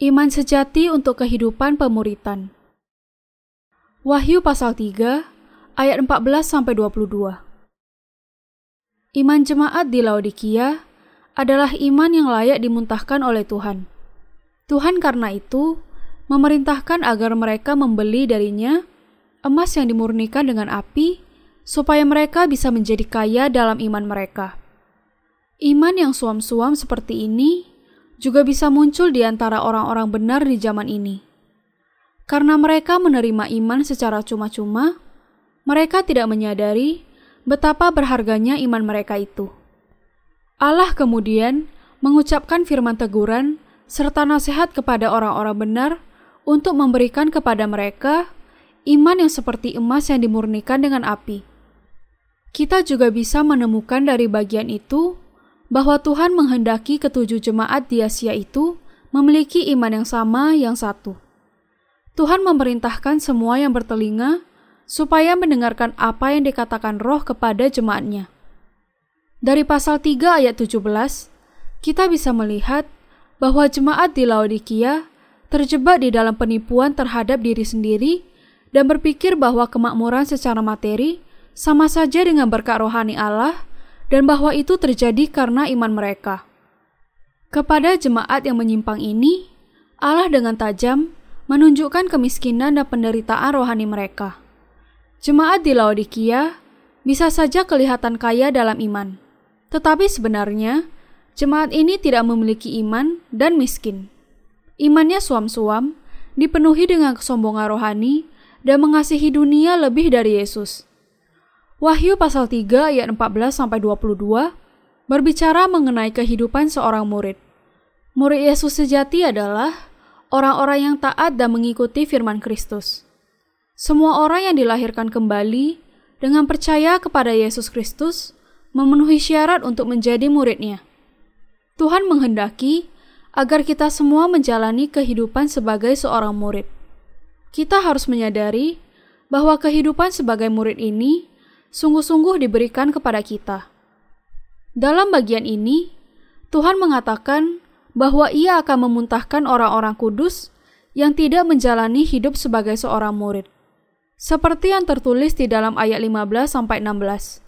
Iman sejati untuk kehidupan pemuritan. Wahyu pasal 3 ayat 14 sampai 22. Iman jemaat di Laodikia adalah iman yang layak dimuntahkan oleh Tuhan. Tuhan karena itu memerintahkan agar mereka membeli darinya emas yang dimurnikan dengan api supaya mereka bisa menjadi kaya dalam iman mereka. Iman yang suam-suam seperti ini juga bisa muncul di antara orang-orang benar di zaman ini. Karena mereka menerima iman secara cuma-cuma, mereka tidak menyadari betapa berharganya iman mereka itu. Allah kemudian mengucapkan firman teguran serta nasihat kepada orang-orang benar untuk memberikan kepada mereka iman yang seperti emas yang dimurnikan dengan api. Kita juga bisa menemukan dari bagian itu bahwa Tuhan menghendaki ketujuh jemaat di Asia itu memiliki iman yang sama yang satu. Tuhan memerintahkan semua yang bertelinga supaya mendengarkan apa yang dikatakan roh kepada jemaatnya. Dari pasal 3 ayat 17, kita bisa melihat bahwa jemaat di Laodikia terjebak di dalam penipuan terhadap diri sendiri dan berpikir bahwa kemakmuran secara materi sama saja dengan berkat rohani Allah dan bahwa itu terjadi karena iman mereka. Kepada jemaat yang menyimpang ini, Allah dengan tajam menunjukkan kemiskinan dan penderitaan rohani mereka. Jemaat di Laodikia bisa saja kelihatan kaya dalam iman, tetapi sebenarnya jemaat ini tidak memiliki iman dan miskin. Imannya suam-suam, dipenuhi dengan kesombongan rohani, dan mengasihi dunia lebih dari Yesus. Wahyu pasal 3 ayat 14 sampai 22 berbicara mengenai kehidupan seorang murid. Murid Yesus sejati adalah orang-orang yang taat dan mengikuti firman Kristus. Semua orang yang dilahirkan kembali dengan percaya kepada Yesus Kristus memenuhi syarat untuk menjadi muridnya. Tuhan menghendaki agar kita semua menjalani kehidupan sebagai seorang murid. Kita harus menyadari bahwa kehidupan sebagai murid ini sungguh-sungguh diberikan kepada kita. Dalam bagian ini, Tuhan mengatakan bahwa Ia akan memuntahkan orang-orang kudus yang tidak menjalani hidup sebagai seorang murid. Seperti yang tertulis di dalam ayat 15 sampai 16.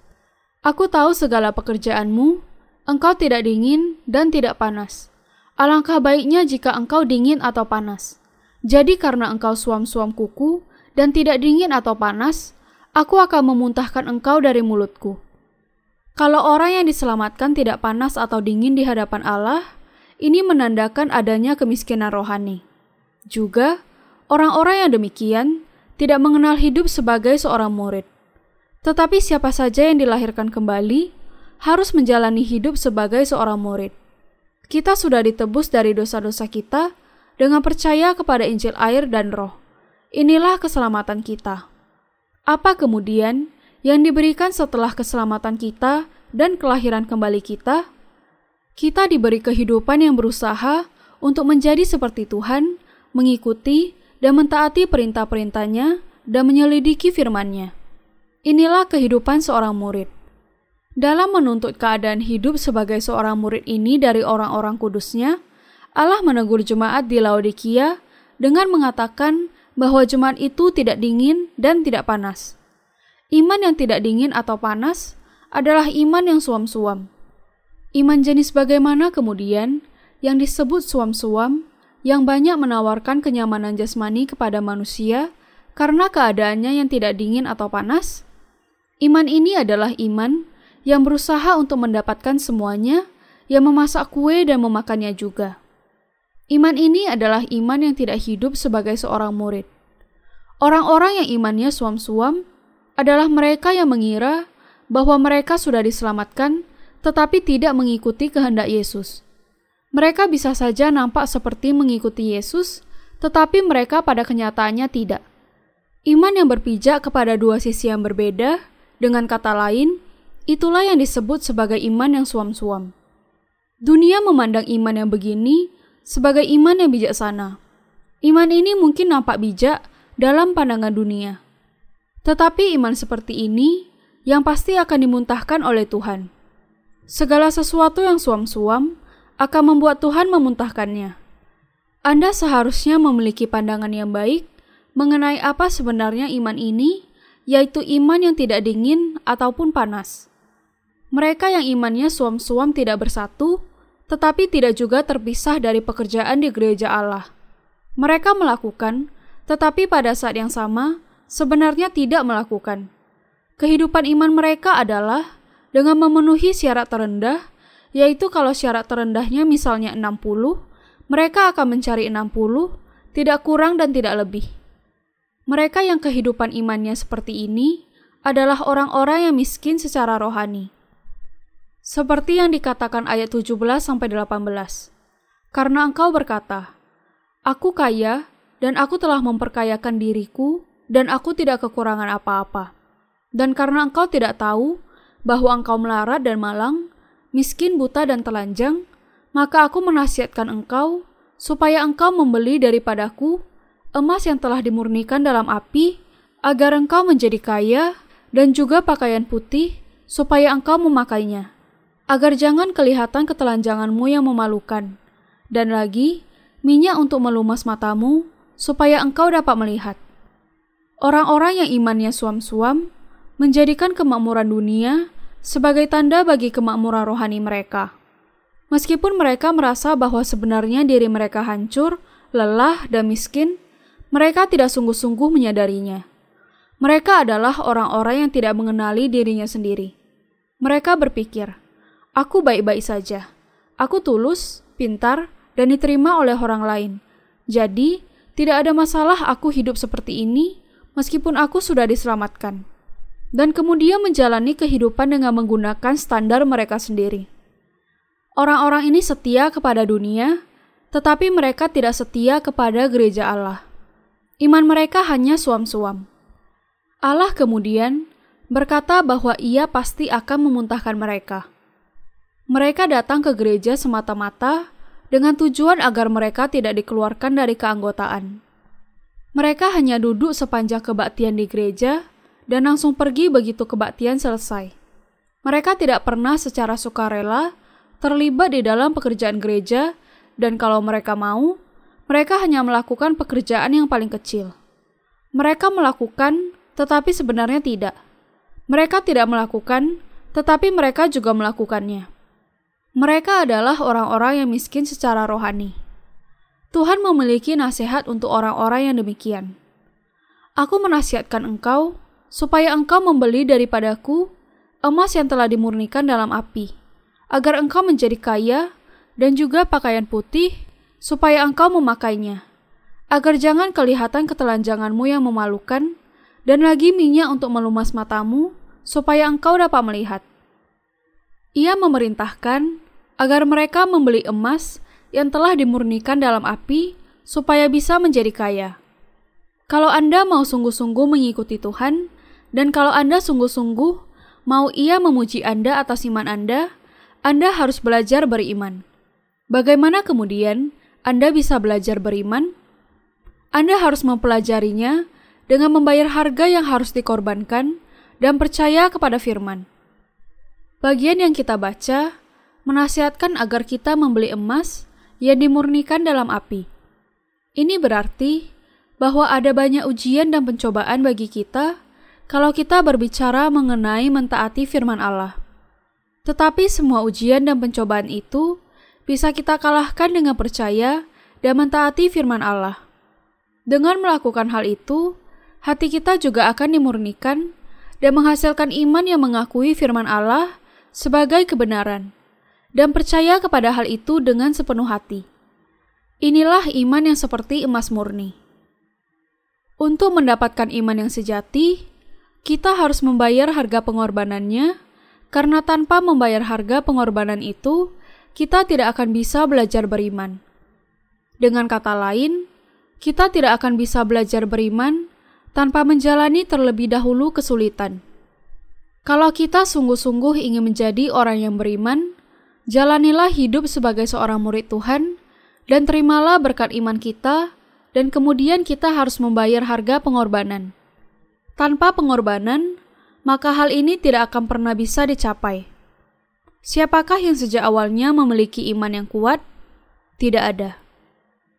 Aku tahu segala pekerjaanmu, engkau tidak dingin dan tidak panas. Alangkah baiknya jika engkau dingin atau panas. Jadi karena engkau suam-suam kuku dan tidak dingin atau panas, aku akan memuntahkan engkau dari mulutku. Kalau orang yang diselamatkan tidak panas atau dingin di hadapan Allah, ini menandakan adanya kemiskinan rohani. Juga, orang-orang yang demikian tidak mengenal hidup sebagai seorang murid. Tetapi siapa saja yang dilahirkan kembali harus menjalani hidup sebagai seorang murid. Kita sudah ditebus dari dosa-dosa kita dengan percaya kepada Injil air dan Roh. Inilah keselamatan kita. Apa kemudian yang diberikan setelah keselamatan kita dan kelahiran kembali kita? Kita diberi kehidupan yang berusaha untuk menjadi seperti Tuhan, mengikuti dan mentaati perintah-perintahnya dan menyelidiki firman-Nya. Inilah kehidupan seorang murid. Dalam menuntut keadaan hidup sebagai seorang murid ini dari orang-orang kudusnya, Allah menegur jemaat di Laodikia dengan mengatakan bahwa jemaat itu tidak dingin dan tidak panas. Iman yang tidak dingin atau panas adalah iman yang suam-suam. Iman jenis bagaimana kemudian yang disebut suam-suam yang banyak menawarkan kenyamanan jasmani kepada manusia karena keadaannya yang tidak dingin atau panas? Iman ini adalah iman yang berusaha untuk mendapatkan semuanya, yang memasak kue dan memakannya juga. Iman ini adalah iman yang tidak hidup sebagai seorang murid. Orang-orang yang imannya suam-suam adalah mereka yang mengira bahwa mereka sudah diselamatkan, tetapi tidak mengikuti kehendak Yesus. Mereka bisa saja nampak seperti mengikuti Yesus, tetapi mereka pada kenyataannya tidak. Iman yang berpijak kepada dua sisi yang berbeda, dengan kata lain, itulah yang disebut sebagai iman yang suam-suam. Dunia memandang iman yang begini sebagai iman yang bijaksana. Iman ini mungkin nampak bijak dalam pandangan dunia. Tetapi iman seperti ini yang pasti akan dimuntahkan oleh Tuhan. Segala sesuatu yang suam-suam akan membuat Tuhan memuntahkannya. Anda seharusnya memiliki pandangan yang baik mengenai apa sebenarnya iman ini, yaitu iman yang tidak dingin ataupun panas. Mereka yang imannya suam-suam tidak bersatu, tetapi tidak juga terpisah dari pekerjaan di gereja Allah. Mereka melakukan, tetapi pada saat yang sama sebenarnya tidak melakukan. Kehidupan iman mereka adalah dengan memenuhi syarat terendah, yaitu kalau syarat terendahnya misalnya 60, mereka akan mencari 60, tidak kurang dan tidak lebih. Mereka yang kehidupan imannya seperti ini adalah orang-orang yang miskin secara rohani. Seperti yang dikatakan ayat 17 sampai 18. Karena engkau berkata, Aku kaya dan aku telah memperkayakan diriku dan aku tidak kekurangan apa-apa. Dan karena engkau tidak tahu bahwa engkau melarat dan malang, miskin, buta, dan telanjang, maka aku menasihatkan engkau supaya engkau membeli daripadaku emas yang telah dimurnikan dalam api, agar engkau menjadi kaya, dan juga pakaian putih, supaya engkau memakainya, agar jangan kelihatan ketelanjanganmu yang memalukan, dan lagi minyak untuk melumas matamu, supaya engkau dapat melihat. Orang-orang yang imannya suam-suam menjadikan kemakmuran dunia sebagai tanda bagi kemakmuran rohani mereka. Meskipun mereka merasa bahwa sebenarnya diri mereka hancur, lelah, dan miskin, mereka tidak sungguh-sungguh menyadarinya. Mereka adalah orang-orang yang tidak mengenali dirinya sendiri. Mereka berpikir, "Aku baik-baik saja. Aku tulus, pintar, dan diterima oleh orang lain. Jadi, tidak ada masalah aku hidup seperti ini, meskipun aku sudah diselamatkan." Dan kemudian menjalani kehidupan dengan menggunakan standar mereka sendiri. Orang-orang ini setia kepada dunia, tetapi mereka tidak setia kepada gereja Allah. Iman mereka hanya suam-suam. Allah kemudian berkata bahwa Ia pasti akan memuntahkan mereka. Mereka datang ke gereja semata-mata dengan tujuan agar mereka tidak dikeluarkan dari keanggotaan. Mereka hanya duduk sepanjang kebaktian di gereja dan langsung pergi begitu kebaktian selesai. Mereka tidak pernah secara sukarela terlibat di dalam pekerjaan gereja, dan kalau mereka mau, mereka hanya melakukan pekerjaan yang paling kecil. Mereka melakukan, tetapi sebenarnya tidak. Mereka tidak melakukan, tetapi mereka juga melakukannya. Mereka adalah orang-orang yang miskin secara rohani. Tuhan memiliki nasihat untuk orang-orang yang demikian. Aku menasihatkan engkau supaya engkau membeli daripadaku emas yang telah dimurnikan dalam api agar engkau menjadi kaya dan juga pakaian putih, supaya engkau memakainya, agar jangan kelihatan ketelanjanganmu yang memalukan, dan lagi minyak untuk melumas matamu, supaya engkau dapat melihat. Ia memerintahkan agar mereka membeli emas yang telah dimurnikan dalam api, supaya bisa menjadi kaya. Kalau Anda mau sungguh-sungguh mengikuti Tuhan, dan kalau Anda sungguh-sungguh mau Ia memuji Anda atas iman Anda, anda harus belajar beriman. Bagaimana kemudian Anda bisa belajar beriman? Anda harus mempelajarinya dengan membayar harga yang harus dikorbankan dan percaya kepada firman. Bagian yang kita baca menasihatkan agar kita membeli emas yang dimurnikan dalam api. Ini berarti bahwa ada banyak ujian dan pencobaan bagi kita kalau kita berbicara mengenai mentaati firman Allah. Tetapi semua ujian dan pencobaan itu bisa kita kalahkan dengan percaya dan mentaati firman Allah. Dengan melakukan hal itu, hati kita juga akan dimurnikan dan menghasilkan iman yang mengakui firman Allah sebagai kebenaran dan percaya kepada hal itu dengan sepenuh hati. Inilah iman yang seperti emas murni. Untuk mendapatkan iman yang sejati, kita harus membayar harga pengorbanannya karena tanpa membayar harga pengorbanan itu, kita tidak akan bisa belajar beriman. Dengan kata lain, kita tidak akan bisa belajar beriman tanpa menjalani terlebih dahulu kesulitan. Kalau kita sungguh-sungguh ingin menjadi orang yang beriman, jalanilah hidup sebagai seorang murid Tuhan dan terimalah berkat iman kita, dan kemudian kita harus membayar harga pengorbanan. Tanpa pengorbanan, maka hal ini tidak akan pernah bisa dicapai. Siapakah yang sejak awalnya memiliki iman yang kuat? Tidak ada.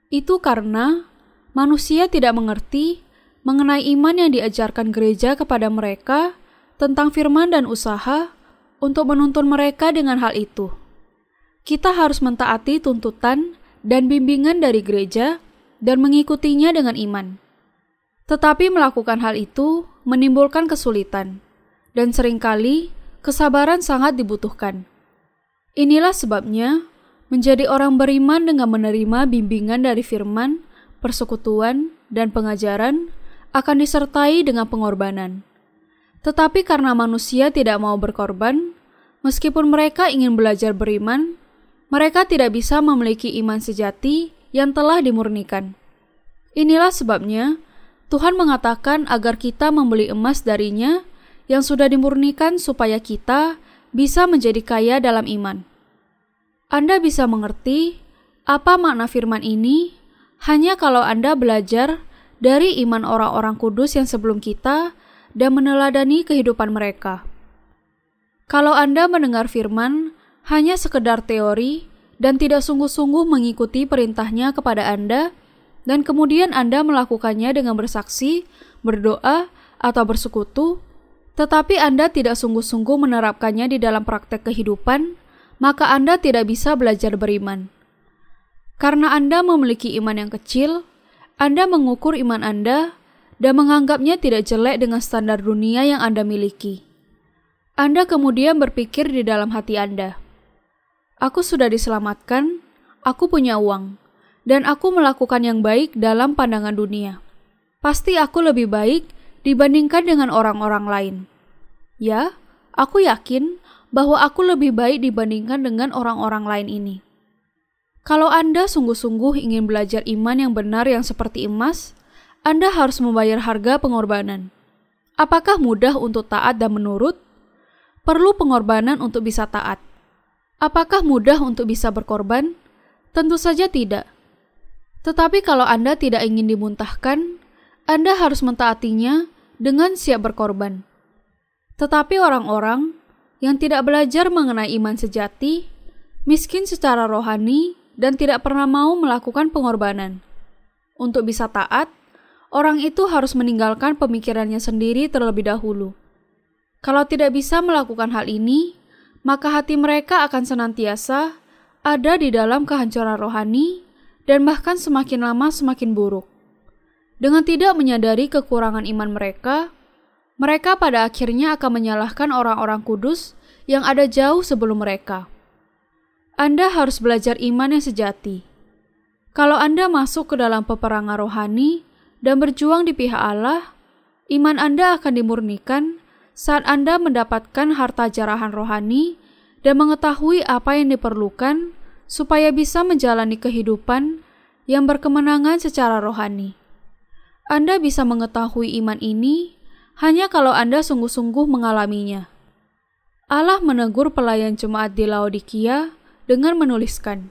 Itu karena manusia tidak mengerti mengenai iman yang diajarkan gereja kepada mereka tentang firman dan usaha untuk menuntun mereka dengan hal itu. Kita harus mentaati tuntutan dan bimbingan dari gereja dan mengikutinya dengan iman. Tetapi melakukan hal itu menimbulkan kesulitan, dan sering kali kesabaran sangat dibutuhkan. Inilah sebabnya menjadi orang beriman dengan menerima bimbingan dari firman, persekutuan, dan pengajaran akan disertai dengan pengorbanan. Tetapi karena manusia tidak mau berkorban, meskipun mereka ingin belajar beriman, mereka tidak bisa memiliki iman sejati yang telah dimurnikan. Inilah sebabnya Tuhan mengatakan agar kita membeli emas darinya yang sudah dimurnikan supaya kita bisa menjadi kaya dalam iman. Anda bisa mengerti apa makna firman ini hanya kalau Anda belajar dari iman orang-orang kudus yang sebelum kita dan meneladani kehidupan mereka. Kalau Anda mendengar firman hanya sekedar teori dan tidak sungguh-sungguh mengikuti perintahnya kepada Anda, dan kemudian Anda melakukannya dengan bersaksi, berdoa, atau bersekutu, tetapi Anda tidak sungguh-sungguh menerapkannya di dalam praktek kehidupan, maka Anda tidak bisa belajar beriman. Karena Anda memiliki iman yang kecil, Anda mengukur iman Anda dan menganggapnya tidak jelek dengan standar dunia yang Anda miliki. Anda kemudian berpikir di dalam hati Anda, "Aku sudah diselamatkan, aku punya uang, dan aku melakukan yang baik dalam pandangan dunia. Pasti aku lebih baik dibandingkan dengan orang-orang lain." Ya, aku yakin bahwa aku lebih baik dibandingkan dengan orang-orang lain ini. Kalau Anda sungguh-sungguh ingin belajar iman yang benar yang seperti emas, Anda harus membayar harga pengorbanan. Apakah mudah untuk taat dan menurut? Perlu pengorbanan untuk bisa taat. Apakah mudah untuk bisa berkorban? Tentu saja tidak. Tetapi kalau Anda tidak ingin dimuntahkan, Anda harus mentaatinya dengan siap berkorban. Tetapi orang-orang yang tidak belajar mengenai iman sejati, miskin secara rohani, dan tidak pernah mau melakukan pengorbanan. Untuk bisa taat, orang itu harus meninggalkan pemikirannya sendiri terlebih dahulu. Kalau tidak bisa melakukan hal ini, maka hati mereka akan senantiasa ada di dalam kehancuran rohani dan bahkan semakin lama semakin buruk. Dengan tidak menyadari kekurangan iman mereka, mereka pada akhirnya akan menyalahkan orang-orang kudus yang ada jauh sebelum mereka. Anda harus belajar iman yang sejati. Kalau Anda masuk ke dalam peperangan rohani dan berjuang di pihak Allah, iman Anda akan dimurnikan saat Anda mendapatkan harta jarahan rohani dan mengetahui apa yang diperlukan supaya bisa menjalani kehidupan yang berkemenangan secara rohani. Anda bisa mengetahui iman ini hanya kalau Anda sungguh-sungguh mengalaminya. Allah menegur pelayan jemaat di Laodikia dengan menuliskan,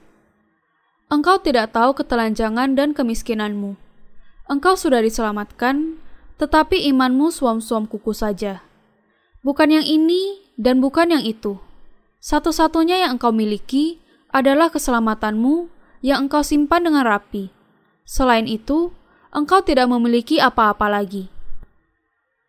Engkau tidak tahu ketelanjangan dan kemiskinanmu. Engkau sudah diselamatkan, tetapi imanmu suam-suam kuku saja. Bukan yang ini dan bukan yang itu. Satu-satunya yang engkau miliki adalah keselamatanmu yang engkau simpan dengan rapi. Selain itu, engkau tidak memiliki apa-apa lagi.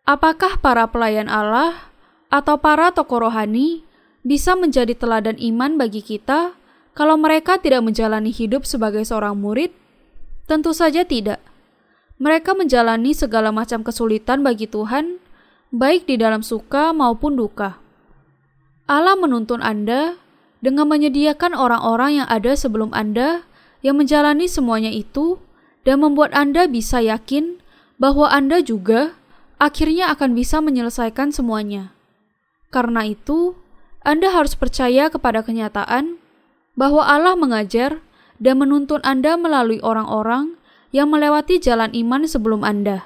Apakah para pelayan Allah atau para tokoh rohani bisa menjadi teladan iman bagi kita kalau mereka tidak menjalani hidup sebagai seorang murid? Tentu saja tidak. Mereka menjalani segala macam kesulitan bagi Tuhan, baik di dalam suka maupun duka. Allah menuntun Anda dengan menyediakan orang-orang yang ada sebelum Anda yang menjalani semuanya itu dan membuat Anda bisa yakin bahwa Anda juga akhirnya akan bisa menyelesaikan semuanya. Karena itu, Anda harus percaya kepada kenyataan bahwa Allah mengajar dan menuntun Anda melalui orang-orang yang melewati jalan iman sebelum Anda.